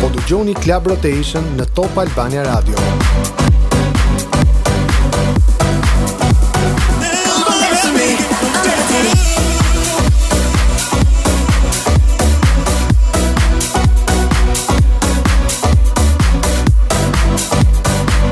Po dëgjoni Club Rotation në Top Albania Radio.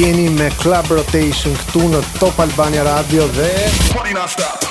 Jeni me Club Rotation këtu në Top Albania Radio dhe Party Non Stop.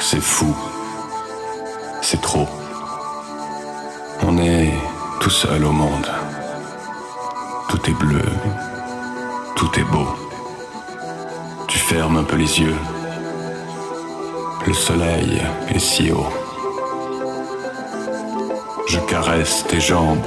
C'est fou. C'est trop. On est tout seul au monde. Tout est bleu. Tout est beau. Tu fermes un peu les yeux. Le soleil est si haut. Je caresse tes jambes